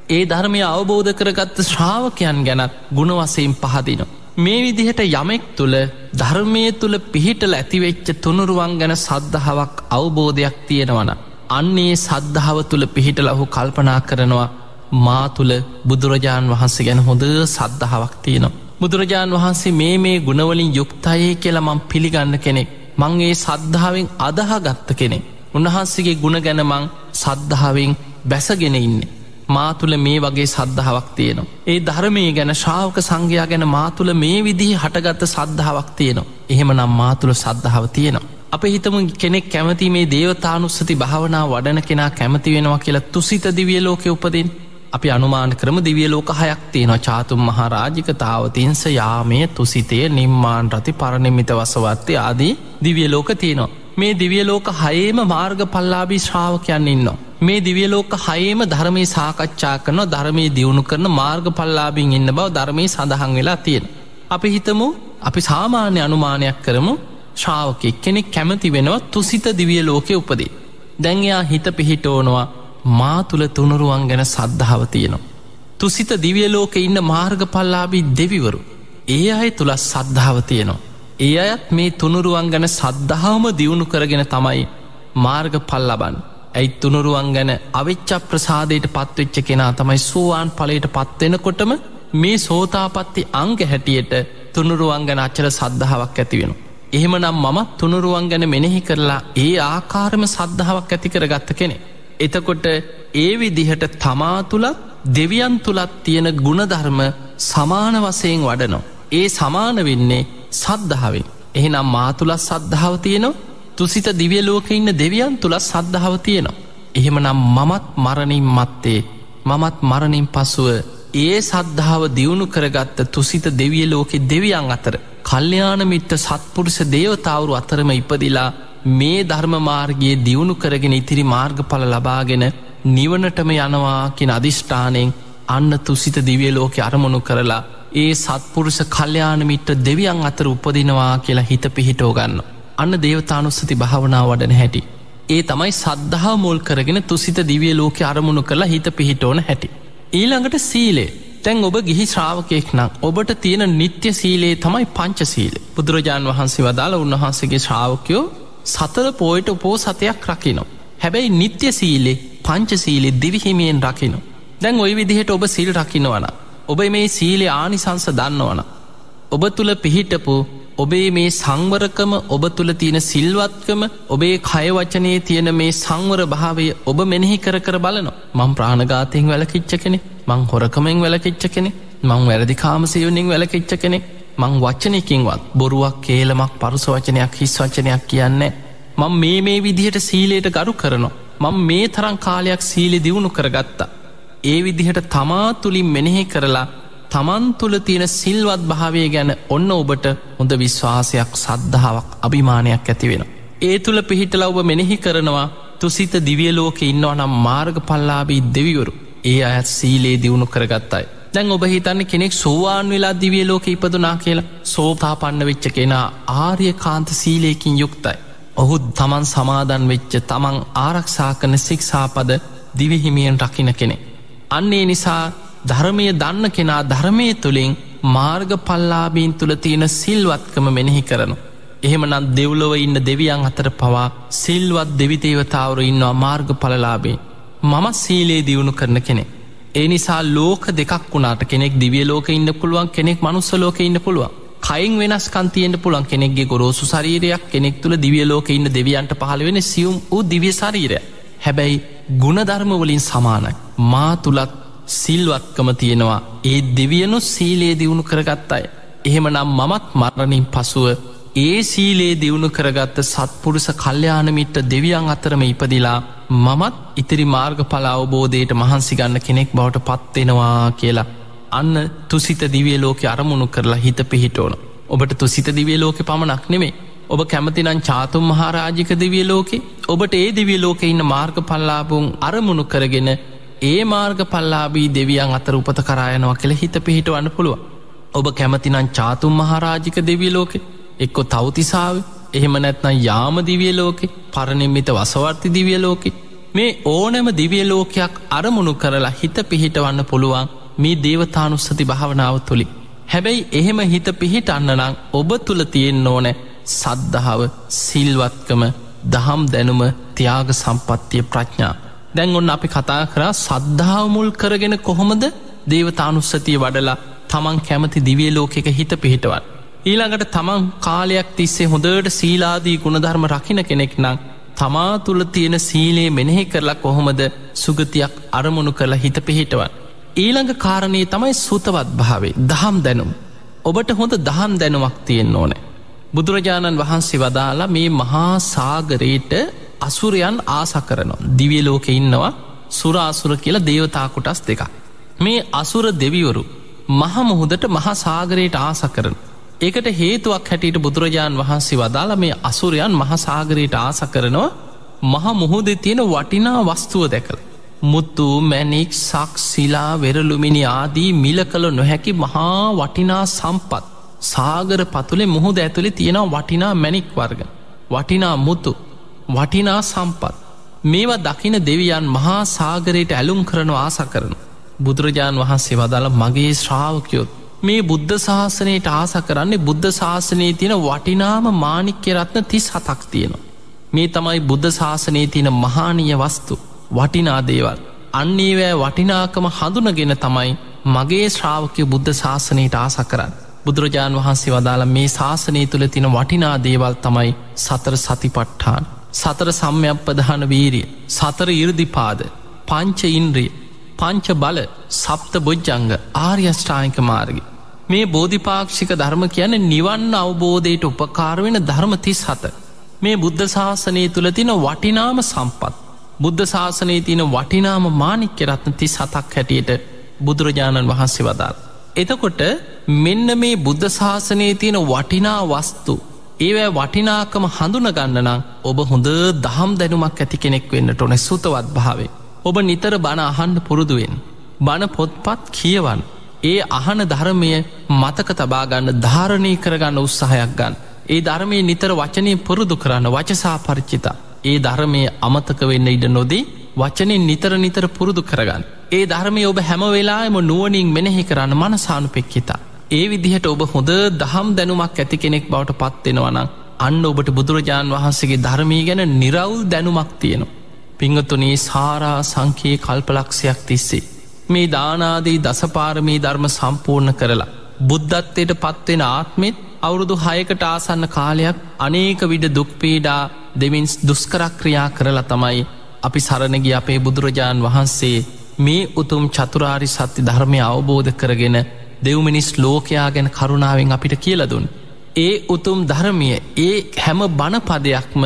ඒ ධර්මය අවබෝධ කරගත්ත ශ්‍රාවකයන් ගැනත් ගුණවසයෙන් පහදින. මේ විදිහට යමෙක් තුළ ධර්මය තුළ පිහිටල ඇතිවෙච්ච තුනුරුවන් ගැන සද්ධාවක් අවබෝධයක් තියෙනවන. අන්නේ සද්ධාව තුළ පිහිට ලහු කල්පනා කරනවා මා තුළ බුදුරජාණන් වහන්සේ ගැන හොඳ සද්ධාවක් තියෙනවා. බුදුරජාණන් වහන්සේ මේ මේ ගුණවලින් යුක්තයේ කියලා මං පිළිගන්න කෙනෙක් මංගේ සද්ධාවෙන් අදහ ගත්ත කෙනෙ. උන්වහන්සේගේ ගුණ ගැනමං සද්ධාවෙන් බැසගෙන ඉන්න. මාතුළ මේ වගේ සද්ධාවක් තියෙනවා. ඒ ධර්මය ගැන ශාවක සංඝයා ගැන මාතුළ මේ විදිහි හටගත්ත සද්ධාවක් තියෙනවා. එහෙම නම් මාතුළ සද්ධාව තියෙනවා. අප හිතම කෙනෙක් කැමති මේ දේවතානුස්සති භාවනා වඩන කෙනා කැමති වෙනවා කියලා තුසිත දිවිය ලෝක උපදින් අපි අනුමාන ක්‍රම දිවිය ලෝක හයක් තියෙනවා චාතුම් මහරාජිකතාව තින්ස යාමය තුසිතය නිම්මාන් රති පරණමිත වසවත්තය ආදී දිවිය ලෝක තියෙනවා. මේ දිවිය ලෝක හයේම මාර්ග පල්ලාබි ශ්‍රාවකයන් ඉන්නවා. මේ දිවිය ලෝක හයේම ධර්මය සාකච්ඡා කරන ධර්මය දියුණු කරන මාර්ග පල්ලාබින් ඉන්න බව ධර්මය සඳහන් වෙලා තියෙන. අපි හිතමු අපි සාමාන්‍ය අනුමානයක් කරමු ශ්‍රාවකෙක් කෙනෙක් කැමති වෙනවා තුසිත දිවිය ලෝකය උපදී. දැන්යා හිත පිහිටෝනවා මා තුළ තුනුරුවන් ගැන සද්ධාව තියෙනවා. තුසිත දිවියලෝක ඉන්න මාර්ග පල්ලාබී දෙවිවරු. ඒ අය තුළ සද්ධාව තියෙනවා. ඒ අයත් මේ තුනුරුවන් ගැන සද්ධාවම දියුණු කරගෙන තමයි මාර්ග පල්ලබන්. ඇයි තුනුරුවන් ගැන අවිච්ච ප්‍රසාදයට පත්වෙච්ච කෙනා තමයි සෝවාන් පලට පත්වෙනකොටම මේ සෝතාපත්ති අංග හැටියට තුනුරුවන් ගැන අච්චර සද්ධාවක් ඇති වෙන. එහෙමනම් මමත් තුනුරුවන් ගැන මෙනෙහි කරලා ඒ ආකාරම සද්ධාවක් ඇති කර ගත්ත කෙනෙ. එතකොට ඒ විදිහට තමා තුළත් දෙවියන් තුළත් තියෙන ගුණධර්ම සමාන වසයෙන් වඩනෝ. ඒ සමාන වෙන්නේ සද්ධාවෙන්. එහෙනම් මාතුලත් සද්ධාව තියෙනවා තුසිත දිවිය ලෝක ඉන්න දෙවියන් තුළත් සද්ධාව තියෙනවා. එහෙමනම් මමත් මරණින් මත්තේ මමත් මරණින් පසුව ඒ සද්ධාව දියුණු කරගත්ත තුසිත දෙවිය ලෝකෙ දෙවියන් අතර කල්්‍යයානමිත්ත සත්පුරුෂ දේවතාවරු අතරම ඉපදිලා මේ ධර්මමාර්ගයේ දියුණු කරගෙන ඉතිරි මාර්ගඵල ලබාගෙන නිවනටම යනවා කියෙන අධිෂ්ඨානයෙන් අන්න තුසිත දිවිය ලෝකෙ අරමුණු කරලා ඒ සත්පුරුෂ කල්්‍යයානමිට්ට දෙවියන් අතර උපදිනවා කියලා හිත පිහිටෝ ගන්න. අන්න දේවතානුස්සති භාවනා වඩන හැටි. ඒ තමයි සද්ධහා මුල් කරගෙන තුසිත දිවිය ලෝක අරමුණු කරලා හිත පිහිටෝන හැටි. ඊළඟට සීලේ තැන් ඔබ ගිහි ශ්‍රාවකයෙක් නම් ඔබට තියෙන නිත්‍ය සීලේ තමයි පංච සීල බුදුරජාණන් වහන්සේ වදාළ උන්වහන්සේගේ ශ්‍රාවකයෝ සතර පෝයට උපෝ සතයක් රකිනවා. හැබැයි නිත්‍ය සීලේ පංච සීලෙ දිවිහිමියෙන් රකිනු. දැන් ඔය විදිහට ඔබ සිල් රකිනවන. ඔබ මේ සීලේ ආනිසංස දන්නවන. ඔබ තුළ පිහිටපු ඔබේ මේ සංවරකම ඔබ තුළ තියෙන සිල්වත්කම ඔබේ කයවචනයේ තියෙන මේ සංවර භාවය ඔබ මෙනෙහි කර කර බලනවා මං ප්‍රාණගාතයෙන් වැලකිච්ච කෙනෙ මං හොරකමෙන් වැලකිච්ච කෙනෙ මං වැරදිකාමසයුනිින් වැලකිච්ච කෙනෙ මං වච්චනයකින්වත් බොරුවක් කේලමක් පරුස වචනයක් හිස් වචනයක් කියන්නේ මං මේ මේ විදිහට සීලයට ගරු කරනවා මං මේ තරං කාලයක් සීලි දියුණු කරගත්තා ඒ විදිහට තමා තුළින් මෙනෙහි කරලා තමන් තුළ තියෙන සිල්වත් භාවය ගැන ඔන්න ඔබට හොඳ විශ්වාසයක් සද්ධාවක් අභිමානයක් ඇතිවෙන. ඒ තුළ පිහිටල ඔබ මෙනෙහි කරනවා තුසිත දිවියලෝක ඉන්නවා නම් මාර්ග පල්ලාබී දෙවිවරු ඒ අයත් සීලේ දියුණු කරගත්තයි. දැන් ඔබ හිතන්න කෙනෙක් සෝවාන් වෙලා දිවියලෝක ඉපදුනා කියලා සෝතාපන්න වෙච්ච කෙනා ආර්ය කාන්ත සීලයකින් යුක්තයි. ඔහුත් තමන් සමාදන් වෙච්ච තමන් ආරක්ෂා කන සික්ෂාපද දිවිහිමියෙන් රකින කෙනෙ. අන්නේ නිසා ධර්මය දන්න කෙනා ධර්මය තුළින් මාර්ග පල්ලාබීන් තුළ තියෙන සිල්වත්කම මෙනෙහි කරනු. එහෙමනත් දෙව්ලොව ඉන්න දෙවියන් අතර පවා සිල්වත් දෙවිතේවතාවරු ඉන්නවා මාර්ග පලලාබේ. මම සීලේ දියුණු කරන කෙනෙ. ඒ නිසා ලෝක දෙකක් වුණට කෙනෙක් දිවිය ලෝක ඉන්න පුළුවන් කෙනෙක් මනුස්ස ලෝක ඉන්න පුළුවන්. කයින් වෙනස් කන්තියෙන්ට පුළන් කෙනෙක්ගේ ගොරෝසු ශරීරයක් කෙනෙක් තුළ දිවිය ලෝක ඉන්න දෙවියන්ට පහළ වෙන සියුම් වූ දිවිය ශරීරය. හැබැයි ගුණධර්මවලින් සමානයි. මා තුළත් සිල්වත්කම තියෙනවා ඒ දෙවියනු සීලේ දියුණු කරගත් අය. එහෙමනම් මමත් මරණින් පසුව ඒ සීලේ දියුණු කරගත්ත සත්පුරුස කල්්‍යයානමිට්ට දෙවියන් අතරම ඉපදිලා මමත් ඉතිරි මාර්ග පලා අවබෝධයට මහන්සිගන්න කෙනෙක් බවට පත්වෙනවා කියලා. අන්න තුසිත දිවිය ලෝක අරමුණු කරලා හිත පිහිටෝන. ඔබට තුසිත දිවිය ලෝක පමණක් නෙමේ. ඔබ කැමතිනම් චාතුම් මහාරාජික දිවිය ලෝකෙ ඔබට ඒ දිවිය ලෝක ඉන්න මාර්ග පල්ලාබුන් අරමුණු කරගෙන ඒ මාර්ග පල්ලාබී දෙවියන් අතර උපත කරායනවා කෙළ හිත පිහිට වන්න පුළුව. ඔබ කැමතිනම් චාතුම් මහරාජික දෙවිය ලෝකෙ එක්කො තවතිසාාව එහෙම නැත්නම් යාම දිවිය ලෝකෙ පරණින්මිත වසවර්ති දිවිය ලෝකෙ මේ ඕනෑම දිවිය ලෝකයක් අරමුණු කරලා හිත පිහිටවන්න පුළුවන් මේ දේවතානුස්සති භාවනාව තුළි. හැබැයි එහෙම හිත පිහිට අන්නනං ඔබ තුළ තියෙන් ඕනෑ සද්ධාව සිල්වත්කම දහම් දැනුම තියාග සම්පත්තිය ප්‍රඥා දැන් ඔන්න අපි කතා කරා සද්ධාවමුල් කරගෙන කොහොමද දේවතානුස්සතිය වඩලා තමන් කැමති දිවිය ලෝකෙක හිත පිහිටවත්. ඊළඟට තමන් කාලයක් තිස්සේ හොඳට සීලාදී ගුණධර්ම රකින කෙනෙක් නං තමා තුළ තියෙන සීලේ මෙනෙහි කරලා කොහොමද සුගතියක් අරමුණු කරලා හිත පිහිටවත්. ඊළඟ කාරණයේ තමයි සුතවත් භාවේ දහම් දැනුම්. ඔබට හොඳ දහම් දැනුවක් තියෙන් ඕනෑ. බුදුරජාණන් වහන්සේ වදාලා මේ මහා සාගරයට අසුරයන් ආස කරනවා. දිවිය ලෝක ඉන්නවා සුරාසුර කියලා දේවතාකුටස් දෙක. මේ අසුර දෙවිවරු මහමුහුදට මහසාගරයට ආස කරන. ඒකට හේතුවක් හැටියට බුදුරජාණන් වහන්සේ වදාළ මේ අසුරයන් මහසාගරයට ආස කරනවා මහමුහුද තියෙන වටිනා වස්තුව දැකළ. මුත්තු මැනික් සක් සිලා වෙරලුමිනි ආදී මිල කළ නොහැකි මහා වටිනා සම්පත් සාගර පතුලේ මුහුද ඇතුළි තියෙනවා වටිනා මැනික් වර්ග. වටිනා මුතු වටිනා සම්පත් මේවා දකින දෙවියන් මහා සාගරයට ඇලුම් කරන ආස කරන. බුදුරජාණන් වහන්සේ වදාළ මගේ ශ්‍රාවකයොත් මේ බුද්ධ ශාසනයට ආස කරන්නේ බුද්ධ ශාසනයේ තියෙන වටිනාම මානික්‍ය රත්න තිස් හතක් තියෙනවා. මේ තමයි බුද්ධ ශාසනයේ තියෙන මහානීය වස්තු වටිනා දේවල්. අන්නේවෑ වටිනාකම හඳුනගෙන තමයි මගේ ශ්‍රාවකය බුද්ධ ශාසනයට ආස කරන්න. බුදුරජාණන් වහන්සේ වදාළ මේ ශාසනය තුළ තින වටිනා දේවල් තමයි සතර සතිපට්ඨාන. සතර සම්යක් ප්‍රධාන වීරිය සතර ඉරදිපාද පංච ඉන්ද්‍රිය පංච බල සප්ත බොජ්ජංග ආර්යෂ්ඨායික මාර්ගි. මේ බෝධිපාක්ෂික ධර්ම කියන නිවන්න අවබෝධයට උපකාරවෙන ධර්ම තිස් හත. මේ බුද්ධ ශාසනය තුළ තින වටිනාම සම්පත්. බුද්ධ ශාසනයේ තියන වටිනාම මානික්‍ය රත්න ති සතක් හැටියට බුදුරජාණන් වහන්සේ වදාල්. එතකොට මෙන්න මේ බුද්ධ ශාසනයේ තියෙන වටිනා වස්තු ඒවෑ වටිනාකම හඳුනගන්න නම් ඔබ හොඳ දහම් දැනුමක් ඇති කෙනෙක් වෙන්නට ඕන සුතවත් භාවේ. ඔබ නිතර බණ අහන්ඩ පුරුදුවෙන්. බණ පොත්පත් කියවන්. ඒ අහන ධර්මය මතක තබාගන්න ධාරණය කරගන්න උත්සාහයක් ගන්න. ඒ ධර්මය නිතර වචනය පුරුදු කරන්න වචසා පරිච්චිතා. ඒ ධර්මය අමතක වෙන්න ඉඩ නොදී වචනින් නිතර නිතර පුරුදු කරගන්න. ඒ ධර්මය ඔබ හැම වෙලාම නුවනින් මෙනෙහි කරන්න මනසානු පෙක්කිතා. ඒ විදිහට ඔබ හොඳ දහම් දැනුමක් ඇති කෙනෙක් බවට පත්වෙනවනම් අන්න ඔබට බුදුරජාණන් වහන්සේගේ ධර්මී ගැන නිරවුල් දැනුමක් තියෙනවා. පිංහතුනේ සාරා සංකයේ කල්පලක්ෂයක් තිස්සේ. මේ දානාදී දසපාරමී ධර්ම සම්පූර්ණ කරලා. බුද්ධත්වයට පත්වෙන ආත්මෙත් අවුරුදු හයකට ආසන්න කාලයක් අනේක විඩ දුක්පීඩා දෙමින් දුස්කරක්‍රියා කරලා තමයි අපි සරණගි අපේ බුදුරජාණන් වහන්සේ මේ උතුම් චතුරාරි සත්‍ය ධර්මය අවබෝධ කරගෙන දෙව්මිනිස් ලෝකයා ගැන කරුණාවෙන් අපිට කියලදුන්. ඒ උතුම් ධර්මිය ඒ හැම බණපදයක්ම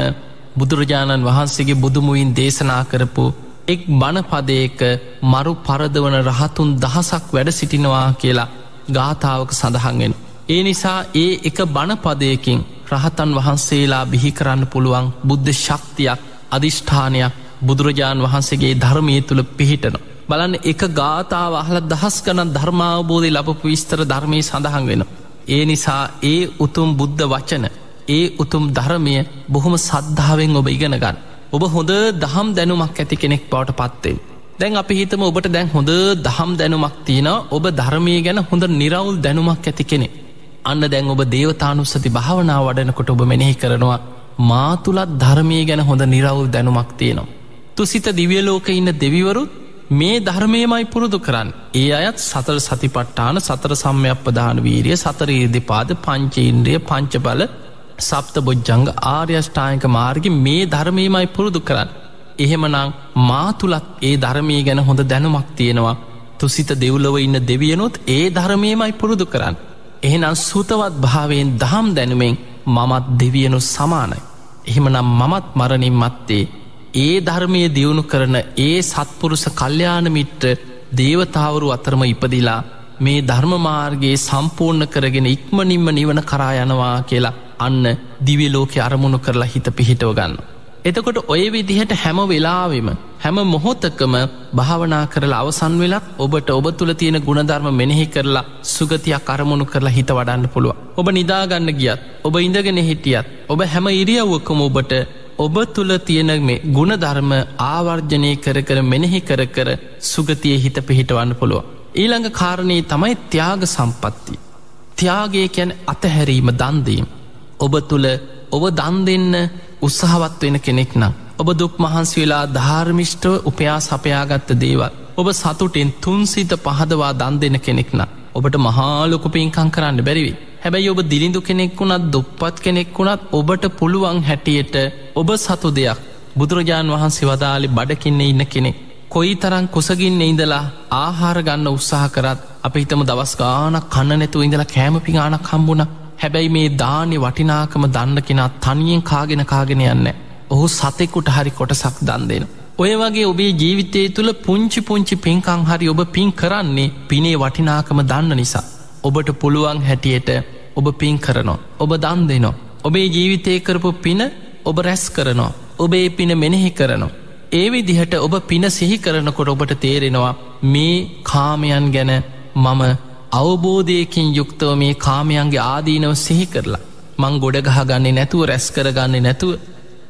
බුදුරජාණන් වහන්සේගේ බුදුමුයින් දේශනා කරපු එක් බණපදයක මරු පරදවන රහතුන් දහසක් වැඩ සිටිනවා කියලා ගාථාවක සඳහන්ගෙන්. ඒ නිසා ඒ එක බණපදයකින් රහතන් වහන්සේලා බිහි කරන්න පුළුවන් බුද්ධ ශක්තියක් අධිෂ්ඨානයක් බුදුරජාණන් වහන්සේගේ ධර්මය තුළ පිහිටන. බලන්න එක ගාථාව අහල දහස් කනත් ධර්මාවබෝධය ලබපු විස්තර ධර්මය සඳහන් වෙන. ඒ නිසා ඒ උතුම් බුද්ධ වචන ඒ උතුම් ධර්මය බොහොම සද්ධාවෙන් ඔබ ඉගෙන ගන්න. ඔබ හොඳ දහම් දැනුමක් ඇති කෙනෙක් බවට පත්තෙන්. දැන් අපි හිතම ඔබට දැන් හොඳ දහම් දැනුමක් තියෙන ඔබ ධර්මය ගැන හොඳ නිරවුල් දැනුමක් ඇති කෙනෙ. අන්න දැන් ඔබ දේවතානුස්සති භාවනා වඩනකොට ඔබ මෙනෙහි කරනවා මාතුළත් ධර්මය ගැන හොඳ නිරවුල් දැනුමක් තියෙනවා. තුසිත දිවියලෝක ඉන්න දෙවිවරුත් මේ ධර්මයමයි පුරුදු කරන්න. ඒ අයත් සතර සතිපට්ටාන සතර සම්යක් ප්‍රධාන වීරිය සතරේදිපාද පංචේන්ද්‍රිය පංචබල සප්ත බොජ්ජංග ආර්යෂ්ඨායක මාර්ග මේ ධර්මයමයි පුරුදු කරන්න. එහෙමනං මාතුළත් ඒ ධර්මය ගැන හොඳ දැනුමක් තියෙනවා. තුසිත දෙව්ලව ඉන්න දෙවියනොත් ඒ ධර්මයමයි පුරුදු කරන්න. එහෙනම් සුතවත් භාවයෙන් දහම් දැනුමෙන් මමත් දෙවියනු සමානයි. එහෙමනම් මමත් මරණින් මත්තේ ඒ ධර්මය දියුණු කරන ඒ සත්පුරුස කල්්‍යානමිට්ට දේවතාවරු අතරම ඉපදිලා මේ ධර්මමාර්ගයේ සම්පූර්ණ කරගෙන ඉක්මනින්ම නිවන කරායනවා කියලා අන්න දිවිලෝක අරමුණු කරලා හිත පිහිටව ගන්න. එතකොට ඔය විදිහට හැම වෙලාවෙම හැම මොහොතකම භාවනා කරලා අවසන් වෙලත් ඔබට ඔබ තුළ තියෙන ගුණධර්ම මෙනෙහි කරලා සුගතියක් අරමුණු කරලා හිත වඩන්න පුළුව. ඔබ නිදාගන්න ගියත් ඔබ ඉඳගෙන හිටියත් ඔබ හැම ඉරියව්වකම ඔබට ඔබ තුළ තියෙන මේ ගුණධර්ම ආවර්ජනය කර කර මෙනෙහි කර කර සුගතිය හිත පිහිටවන්න පුළුව. ඊළඟ කාරණයේ තමයි ත්‍යාග සම්පත්ති. ත්‍යාගේකැන් අතහැරීම දන්දීම්. ඔබ තුළ ඔබ දන් දෙන්න උත්සාහවත් වෙන කෙනෙක් නම්. ඔබ දුක් මහන්සි වෙලා ධාර්මිෂ්ටව උපයා සපයාගත්ත දේවල්. ඔබ සතුටෙන් තුන්සිත පහදවා දන් දෙන කෙනෙක් නම්. ඔබට මහාලොකු පින්කං කරන්න බැරිවි. හැබැයි ඔබ දිලිඳු කෙනෙක් වුණත් දුප්පත් කෙනෙක් වුණත් ඔබට පුළුවන් හැටියට ඔබ සතු දෙයක් බුදුරජාණන් වහන්සේ වදාලි බඩකින්න ඉන්න කෙනෙක්. කොයි තරං කුසගින්න ඉඳලා ආහාර ගන්න උත්සාහ කරත් අප හිතම දවස් ගානක් කන්න නැතු ඉඳලා කෑමපි ගානක් හම්බුණ හැබැයි මේ දානෙ වටිනාකම දන්න කෙනා තනියෙන් කාගෙන කාගෙන යන්න. ඔහු සතෙකුට හරි කොටසක් දන් දෙෙන. ඔය වගේ ඔබේ ජීවිතය තුළ පුංචි පුංචි පින්කං හරි ඔබ පින් කරන්නේ පිනේ වටිනාකම දන්න නිසා. ඔබට පුළුවන් හැටියට ඔබ පින් කරනවා. ඔබ දන් දෙනවා. ඔබේ ජීවිතය කරපු පින ඔබ රැස් කරනවා. ඔබේ පින මෙනෙහි කරනවා. ඒ විදිහට ඔබ පින සිහි කරනකොට ඔබට තේරෙනවා මේ කාමයන් ගැන මම අවබෝධයකින් යුක්තව මේ කාමයන්ගේ ආදීනව සිහි කරලා. මං ගොඩගහ ගන්නේ නැතුව රැස් කරගන්නේ නැතුව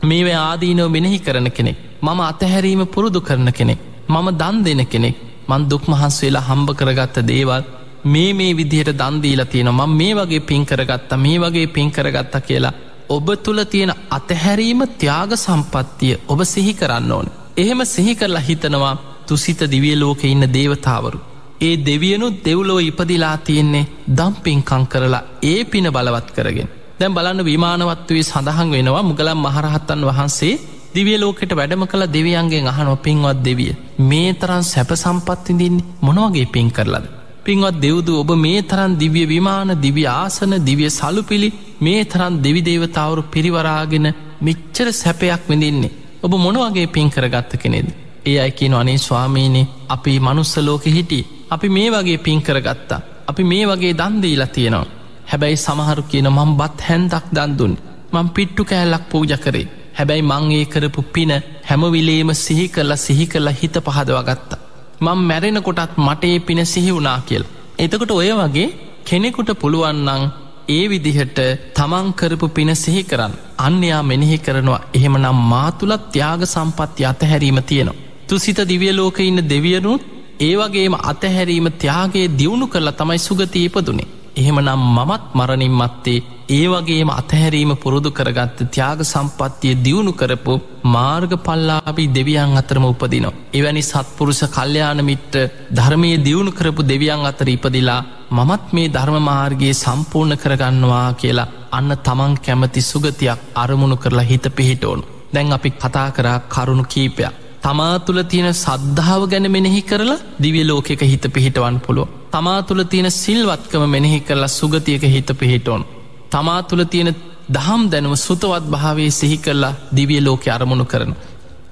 මේව ආදීනව මෙනෙහි කරන කෙනෙක්. මම අතහැරීම පුරුදු කරන කෙනෙක්. මම දන් දෙන කෙනෙක් මන් දුක් මහන්ස් වෙලා හම්බ කරගත්ත දේවල් මේ මේ විදිහට දන්දීලා තියෙන ම මේ වගේ පින් කරගත්තා මේ වගේ පින් කරගත්ත කියලා ඔබ තුළ තියෙන අතහැරීම ත්‍යාග සම්පත්තිය ඔබ සිහි කරන්න ඕන. එහෙම සිහි කරලා හිතනවා තුසිත දිවිය ලෝක ඉන්න දේවතාවරු. ඒ දෙවියනු දෙව්ලෝ ඉපදිලා තියෙන්නේ දම්පින්කං කරලා ඒ පින බලවත් කරගෙන. දැම් බලන්න විමානවත්වයේ සඳහන් වෙනවා මුගලම් මහරහත්තන් වහන්සේ දිවිය ලෝකෙට වැඩම කළ දෙවියන්ගේ අහනො පින්වත් දෙවිය. මේ තරන් සැප සම්පත්තිදින්නේ මොනවගේ පින් කරලද. පින්වත් දෙව්දු ඔබ මේ තරන් දිවිය විමාන දිවි ආසන දිවිය සලුපිළි මේ තරන් දෙවිදේවතාවරු පිරිවරාගෙන මිච්චර සැපයක් විඳින්නේ. ඔබ මොනවගේ පින් කරගත්ත කෙනෙද. ඒ අයිකින අනේ ස්වාමීනි අපි මනුස්ස ලෝක හිටි අපි මේ වගේ පින් කරගත්තා. අපි මේ වගේ දන්දීලා තියෙනවා. හැබැයි සමහරු කියන මං බත් හැන්දක් දන්දුන් මං පිට්ටු කෑල්ලක් පූජ කරේ. හැබැයි මං ඒ කරපු පින හැමවිලේම සිහි කරලා සිහි කරලා හිත පහදවගත්තා. මං මැරෙන කොටත් මටේ පින සිහි වුනා කියල්. එතකොට ඔය වගේ කෙනෙකුට පුළුවන්නං ඒ විදිහට තමන්කරපු පින සිහි කරන්න අන්‍යයා මෙනෙහි කරනවා එහෙමනම් මාතුලත් ත්‍යාග සම්පත්ති අතහැරීම තියෙනවා. තුසිත දිවියලෝක ඉන්න දෙවියනුත් ඒවගේම අතහැරීම ත්‍යාගේ දියුණු කරලා තමයි සුගතීපදුනේ. එහෙමනම් මමත් මරණින් මත්තේ ඒ වගේම අතහැරීම පුරුදු කරගත්ත ත්‍යාග සම්පත්තිය දියුණු කරපු මාර්ග පල්ලාබි දෙවියන් අතරම උපදිනවා. එවැනි සත්පුරුෂ කල්්‍යයානමිට්ට ධර්මය දියුණු කරපු දෙවියන් අතර ඉපදිලා මමත් මේ ධර්මමාර්ගයේ සම්පූර්ණ කරගන්නවා කියලා අන්න තමන් කැමති සුගතියක් අරමුණු කරලා හිත පිහිටෝනු. දැන් අපි කතා කරා කරුණු කීපයක්. තමා තුළ තියෙන සද්ධාව ගැන මෙනෙහි කරලා දිවිය ලෝකෙක හිත පිහිටවන් පුළුව. තමා තුළ තියෙන සිල්වත්කම මෙනෙහි කරලා සුගතියක හිත පිහිටෝන්. තමා තුළ තියෙන දහම් දැනුව සුතවත් භාවේ සිහි කරලා දිවිය ලෝකෙ අරමුණු කරන.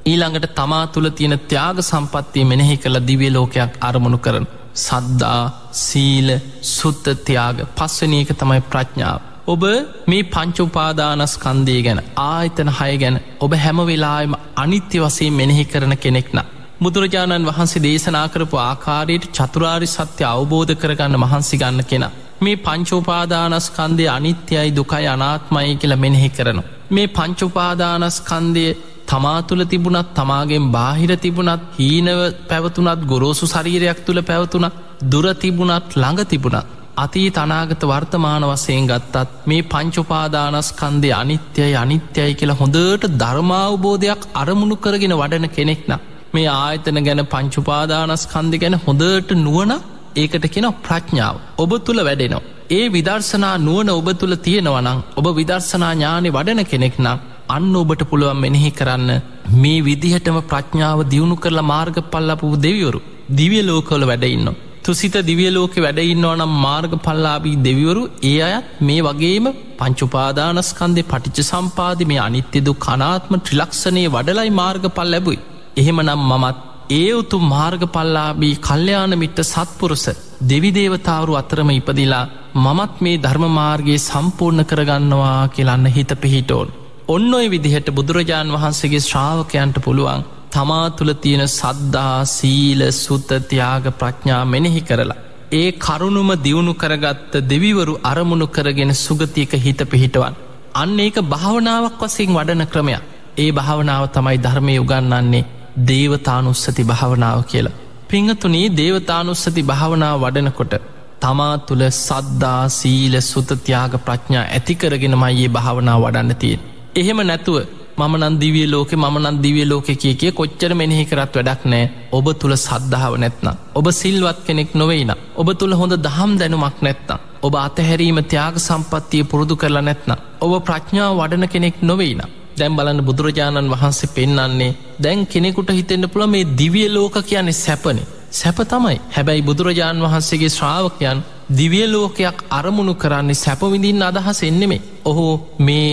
ඊළඟට තමා තුළ තියෙන ත්‍යාග සම්පත්තිය මෙනෙහි කරලා දිවිය ලෝකයක් අරමුණු කරන. සද්දා සීල සුත්තත්‍යයාග පස්වනයක තමයි ප්‍රඥාව. ඔබ මේ පංචුපාදානස්කන්දය ගැන ආයතන හය ගැන ඔබ හැමවෙලාම අනිත්‍ය වසේ මෙනෙහි කරන කෙනෙක්න. බුදුරජාණන් වහන්සේ දේශනා කරපු ආකාරයට චතුරාරි සත්‍ය අවබෝධ කරගන්න මහන්සි ගන්න කෙන. මේ පංචෝපාදානස්කන්දය අනිත්‍යයි දුකයි අනාත්මයි කියල මෙනෙහි කරනවා. මේ පංචුපාදානස්කන්දය තමා තුළ තිබුණත් තමාගෙන් බාහිර තිබුණත් හීනව පැවතුනත් ගොරෝසු ශරීරයක් තුළ පැවතුනත් දුර තිබුණත් ළඟ තිබුණත් අතී තනාගත වර්තමාන වසයෙන් ගත්තත් මේ පංචුපාදානස්කන්දය අනිත්‍යයි අනිත්‍යයි කියලා හොඳට ධර්මාවබෝධයක් අරමුණු කරගෙන වඩන කෙනෙක්න මේ ආයතන ගැන පංචුපාදානස්කන්දි ගැන හොඳට නුවන ඒකට කෙන ප්‍රඥාව ඔබ තුළ වැඩෙනවා. ඒ විදර්ශනා නුවන ඔබ තුළ තියෙනවනං ඔබ විදර්ශනා ඥානෙ වඩන කෙනෙක්නම් අන්න ඔබට පුළුවන් මෙනෙහි කරන්න මේ විදිහටම ප්‍රඥාව දියුණු කරලා මාර්ග පල්ලපු දෙවියවරු දිවිය ලෝකවල වැඩඉන්නවා. තුසිත දිවියලෝක වැඩඉන්නවා නම් මාර්ග පල්ලාබී දෙවිවරු ඒ අයත් මේ වගේම පංචුපාදානස්කන්දේ පටිච්ච සම්පාද මේ අනිත්‍යදු කනාත්ම ත්‍රිලක්ෂණය වඩලයි මාර්ග පල් ලැබුයි. එහෙමනම් මමත් ඒ උතු මාර්ග පල්ලාබී කල්්‍යයාන මිට්ට සත්පුරුස දෙවිදේවතාවරු අතරම ඉපදිලා මමත් මේ ධර්මමාර්ගයේ සම්පූර්ණ කරගන්නවා කියලන්න හිත පිහිටෝන්. ඔන්න ඔය විදිහට බුදුරජාණන් වහන්සේගේ ශ්‍රාවකයන්ට පුළුවන් තමා තුළ තියෙන සද්දා සීල සුත්තතියාග ප්‍රඥා මෙනෙහි කරලා. ඒ කරුණුම දියුණු කරගත්ත දෙවිවරු අරමුණු කරගෙන සුගතියක හිත පිහිටවන්. අන්න ඒක භාවනාවක් වසින් වඩන ක්‍රමයක්. ඒ භාවනාව තමයි ධර්මය උගන්නන්නේ දේවතානුස්සති භාවනාව කියලා. පිංහතුනී දේවතානුස්සති භාවනාව වඩනකොට තමා තුළ සද්දා සීල සුතතියාග ප්‍රඥා ඇතිකරගෙනමයි ඒ භාවනාව වඩන්න තියෙන්. එහෙම නැතුව මම නන්දිවිය ලෝක ම නන්දිවිය ලෝක කිය කිය කොච්චර මෙනෙහි කරත් වැඩක් නෑ ඔබ තුළ සද්ධාව නැත්නම්. ඔබ සිල්වත් කෙනෙක් නොවෙයින. ඔබ තුළ හොඳ දහම් දැනුමක් නැත්නම්. ඔබ අතහැරීම ත්‍යයාග සම්පත්තිය පුරුදු කරලා නැත්නම්. ඔබ ප්‍රඥාව වඩන කෙනෙක් නොවෙයින. දැම් බලන්න බුදුරජාණන් වහන්සේ පෙන්නන්නේ දැන් කෙනෙකුට හිතෙන්න්න පුළ මේ දිවිය ලෝක කියන්නේ සැපනේ. සැප තමයි හැබැයි බුදුරජාණන් වහන්සේගේ ශ්‍රාවකයන් දිවිය ලෝකයක් අරමුණු කරන්නේ සැපවිඳින් අදහස් එන්නෙමේ. ඔහු මේ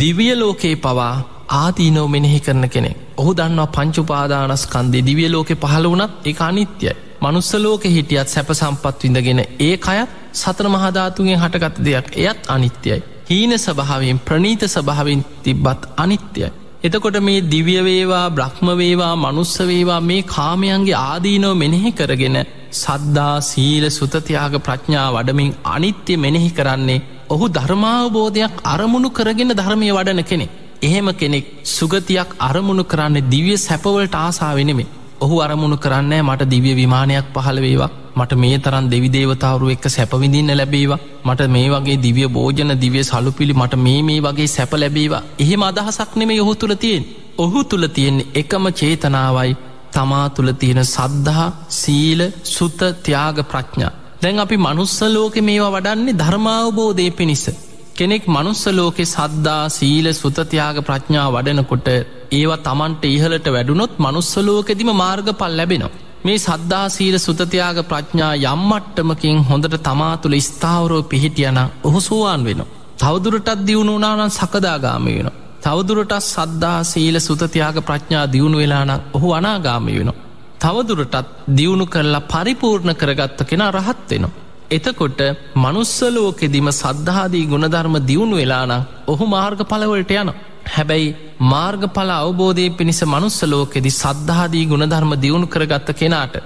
දිවිය ලෝකයේ පවා ආදීනෝ මෙනෙහි කරන කෙනෙක් ඔහු දන්නවා පංචුපාදානස්කන්දේ දිවිය ලෝකෙ පහළ වනත් ඒ අනිත්‍යයි මනුස්සලෝක හිටියත් සැප සම්පත් විඳගෙන ඒ අයත් සතර මහධාතුගෙන් හටගත දෙයක් එයත් අනිත්‍යයි. හීන සභාවෙන් ප්‍රනීත සභාවෙන් තිබ්බත් අනිත්‍යයි. එතකොට මේ දිව්‍යවේවා බ්‍රහ්මවේවා මනුස්සවේවා මේ කාමයන්ගේ ආදීනෝ මෙනෙහි කරගෙන සද්දා සීල සුතතියාග ප්‍රඥා වඩමින් අනිත්‍ය මෙනෙහි කරන්නේ ඔහු ධර්මාවබෝධයක් අරමුණු කරගෙන ධර්මය වඩන කෙනෙ. එහෙම කෙනෙක් සුගතියක් අරමුණු කරන්න දිවිය සැපවලට ආසාාවෙනෙමේ. ඔහු අරමුණු කරන්නේ මට දිවිය විමානයක් පහළ වේවා මට මේ තරන් දෙවිදේවතාවරු එක්ක සැපවිඳින්න ලැබේවා මට මේ වගේ දිවිය භෝජන දිවිය සලුපිළි මට මේ මේ වගේ සැප ලැබේවා එහෙම අදහසක් නෙමේ ඔහු තුළ තියෙන් ඔහු තුළ තියෙන්නේ එකම චේතනාවයි තමා තුළ තියෙන සද්ධහා සීල සුත ත්‍යාග ප්‍රඥා. දැන් අපි මනුස්සලෝක මේවා වඩන්නේ ධර්මාවබෝධය පිණිස. කෙනෙක් මනුස්සලෝකෙ සද්දා සීල සුතතියාග ප්‍රඥා වඩනකොට ඒවා තමන්ට ඉහලට වැඩුණොත් මනුස්සලෝකෙදිම මාර්ග පල් ලැබෙනවා. මේ සද්දා සීල සුතතියාග ප්‍රඥා යම්මට්ටමකින් හොඳට තමා තුළ ස්ථාවරෝ පිහිටියන ඔහු සුවාන් වෙන. තවදුරටත් දියුණු වනානන් සකදාගාමි වෙන. තවදුරටත් සද්දා සීල සුතතියාග ප්‍රඥා දියුණු වෙලාන ඔහු අනාගාමි වෙන. තවදුරටත් දියුණු කරලා පරිපූර්ණ කරගත්ත කෙන රහත් වෙනවා. එතකොට මනුස්සලෝකෙදිම සද්ධාදී ගුණධර්ම දියුණු වෙලාන ඔහු මාර්ග පලවලට යන. හැබැයි මාර්ගඵල අවබෝධය පිණිස මනුස්සලෝකෙදි සද්ධාදී ගුණධර්ම දියුණු කරගත්ත කෙනාට.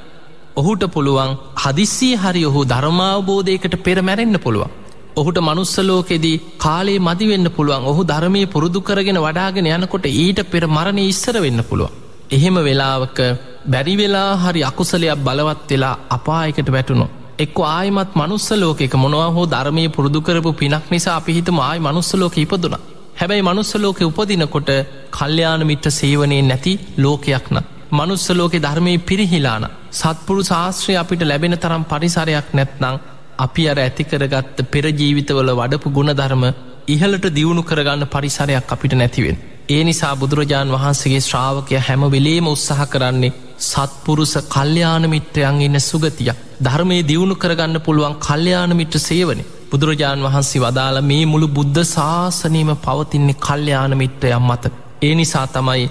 ඔහුට පුළුවන් හදිස්සිය හරි ඔහු ධර්මාවබෝධයකට පෙර මැරෙන්න්න පුළුවන්. ඔහුට මනුස්සලෝකෙදී කාලේ මදිවෙන්න පුළුවන් ඔහු ධර්මය පුරුදු කරගෙන වඩාගෙන යනකොට ඊට පෙර මරණය ඉස්සර වෙන්න පුළුවන්. එහෙම වෙලාවක බැරිවෙලා හරි අකුසලයක් බලවත් වෙලා අපායකට වැටුණු. එක්ක ආයමත් මනුස්සලෝක එක මොනවා හෝ ධර්මය පුරුදු කරපු පිනක් නිසා අපිහිතම ආය මනුස්සලෝක ඉපදුන. හැබැයි මනුස්සලෝක උපදිනකොට කල්්‍යයාන මිට්‍ර සේවනය නැති ලෝකයක්න. මනුස්සලෝක ධර්මය පිරිහිලාන. සත්පුරු ශාස්ත්‍රය අපිට ලැබෙන තරම් පරිසරයක් නැත්නං අපි අර ඇතිකරගත්ත පෙරජීවිතවල වඩපු ගුණධර්ම ඉහලට දියුණු කරගන්න පරිසරයක් අපිට නැතිවෙන්. ඒ නිසා බුදුරජාණන් වහන්සේගේ ශ්‍රාවකය හැම වෙලේම උත්සාහ කරන්නේ සත්පුරුස කල්්‍යයානමිත්‍රයන් ඉන්න සුගතියක් ධර්මය දියුණු කරගන්න පුළුවන් කල්්‍යයානමිට්‍ර සේවනි බුදුරජාණන් වහන්සේ වදාළ මේ මුළු බුද්ධ ශාසනීම පවතින්නේ කල්්‍යයානමිත්‍රයම් මත. ඒ නිසා තමයි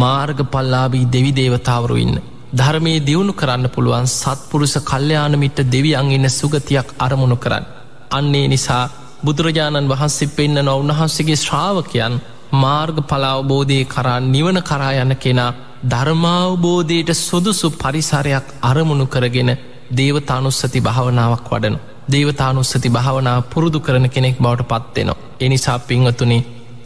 මාර්ගපල්ලාබී දෙවි දේවතාවරු ඉන්න. ධර්මය දියුණු කරන්න පුළුවන් සත්පුරුස කල්්‍යයානමිට දෙවියන් ඉන්න සුගතියක් අරමුණු කරන්න. අන්නේ නිසා බුදුරජාණන් වහන්සේ පෙන්න්න නොවන්වහන්සේගේ ශ්‍රාවකයන් මාර්ග පලාවබෝධය කරා නිවන කරා යන්න කෙනා ධර්මාවබෝධයට සුදුසු පරිසරයක් අරමුණු කරගෙන දේවතානුස්සති භාවනාවක් වඩන. දේවතානුස්සති භාවනාව පුරුදු කරන කෙනෙක් බවට පත්වෙනවා. එනිසා පිංහතුනි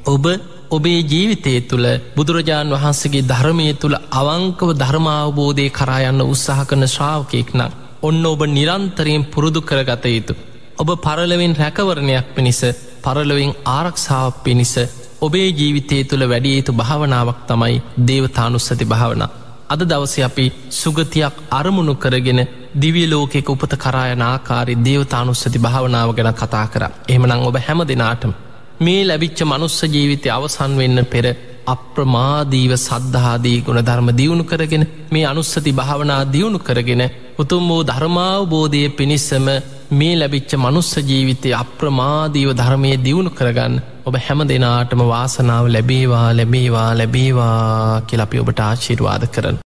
ඔබ ඔබේ ජීවිතය තුළ බුදුරජාණන් වහන්සේගේ ධර්මය තුළ අවංකව ධර්මාවබෝධය කරායන්න උත්සාහ කරන ශ්‍රාවකයෙක් නම් ඔන්න ඔබ නිරන්තරයෙන් පුරුදු කරගත යුතු. ඔබ පරලවෙන් රැකවරණයක් පිණිස පරලොවෙන් ආරක්ෂාවක් පිණිස ඔබේ ජීවිතය තුළ වැඩිය යුතු භාවනාවක් තමයි දේවතානුස්සති භාවන. අද දවස අපි සුගතියක් අරමුණු කරගෙන දිවියලෝකෙක උපත කරායන ආකාරි දේවතානුස්සති භාවනාව ගැන කතා කර එමනං ඔබ හැම දෙනාටම. මේ ලැබිච්ච මනුස්ස ජීවිතය අවසන් වෙන්න පෙර අප්‍රමාදීව සද්ධාදී ගුණ ධර්ම දියුණු කරගෙන මේ අනුස්සති භාවනා දියුණු කරගෙන උතුම් වූ ධර්මාවබෝධය පිණිස්සම මේ ලැබිච්ච මනුස්ස ජීවිතය අප්‍රමාදීව ධර්මය දියුණු කරගන්න ඔබ හැම දෙනාටම වාසනාව ලැබේවා ලැබේවා ලැබේවා කියලපි ඔබට ආශිර්වාද කරන.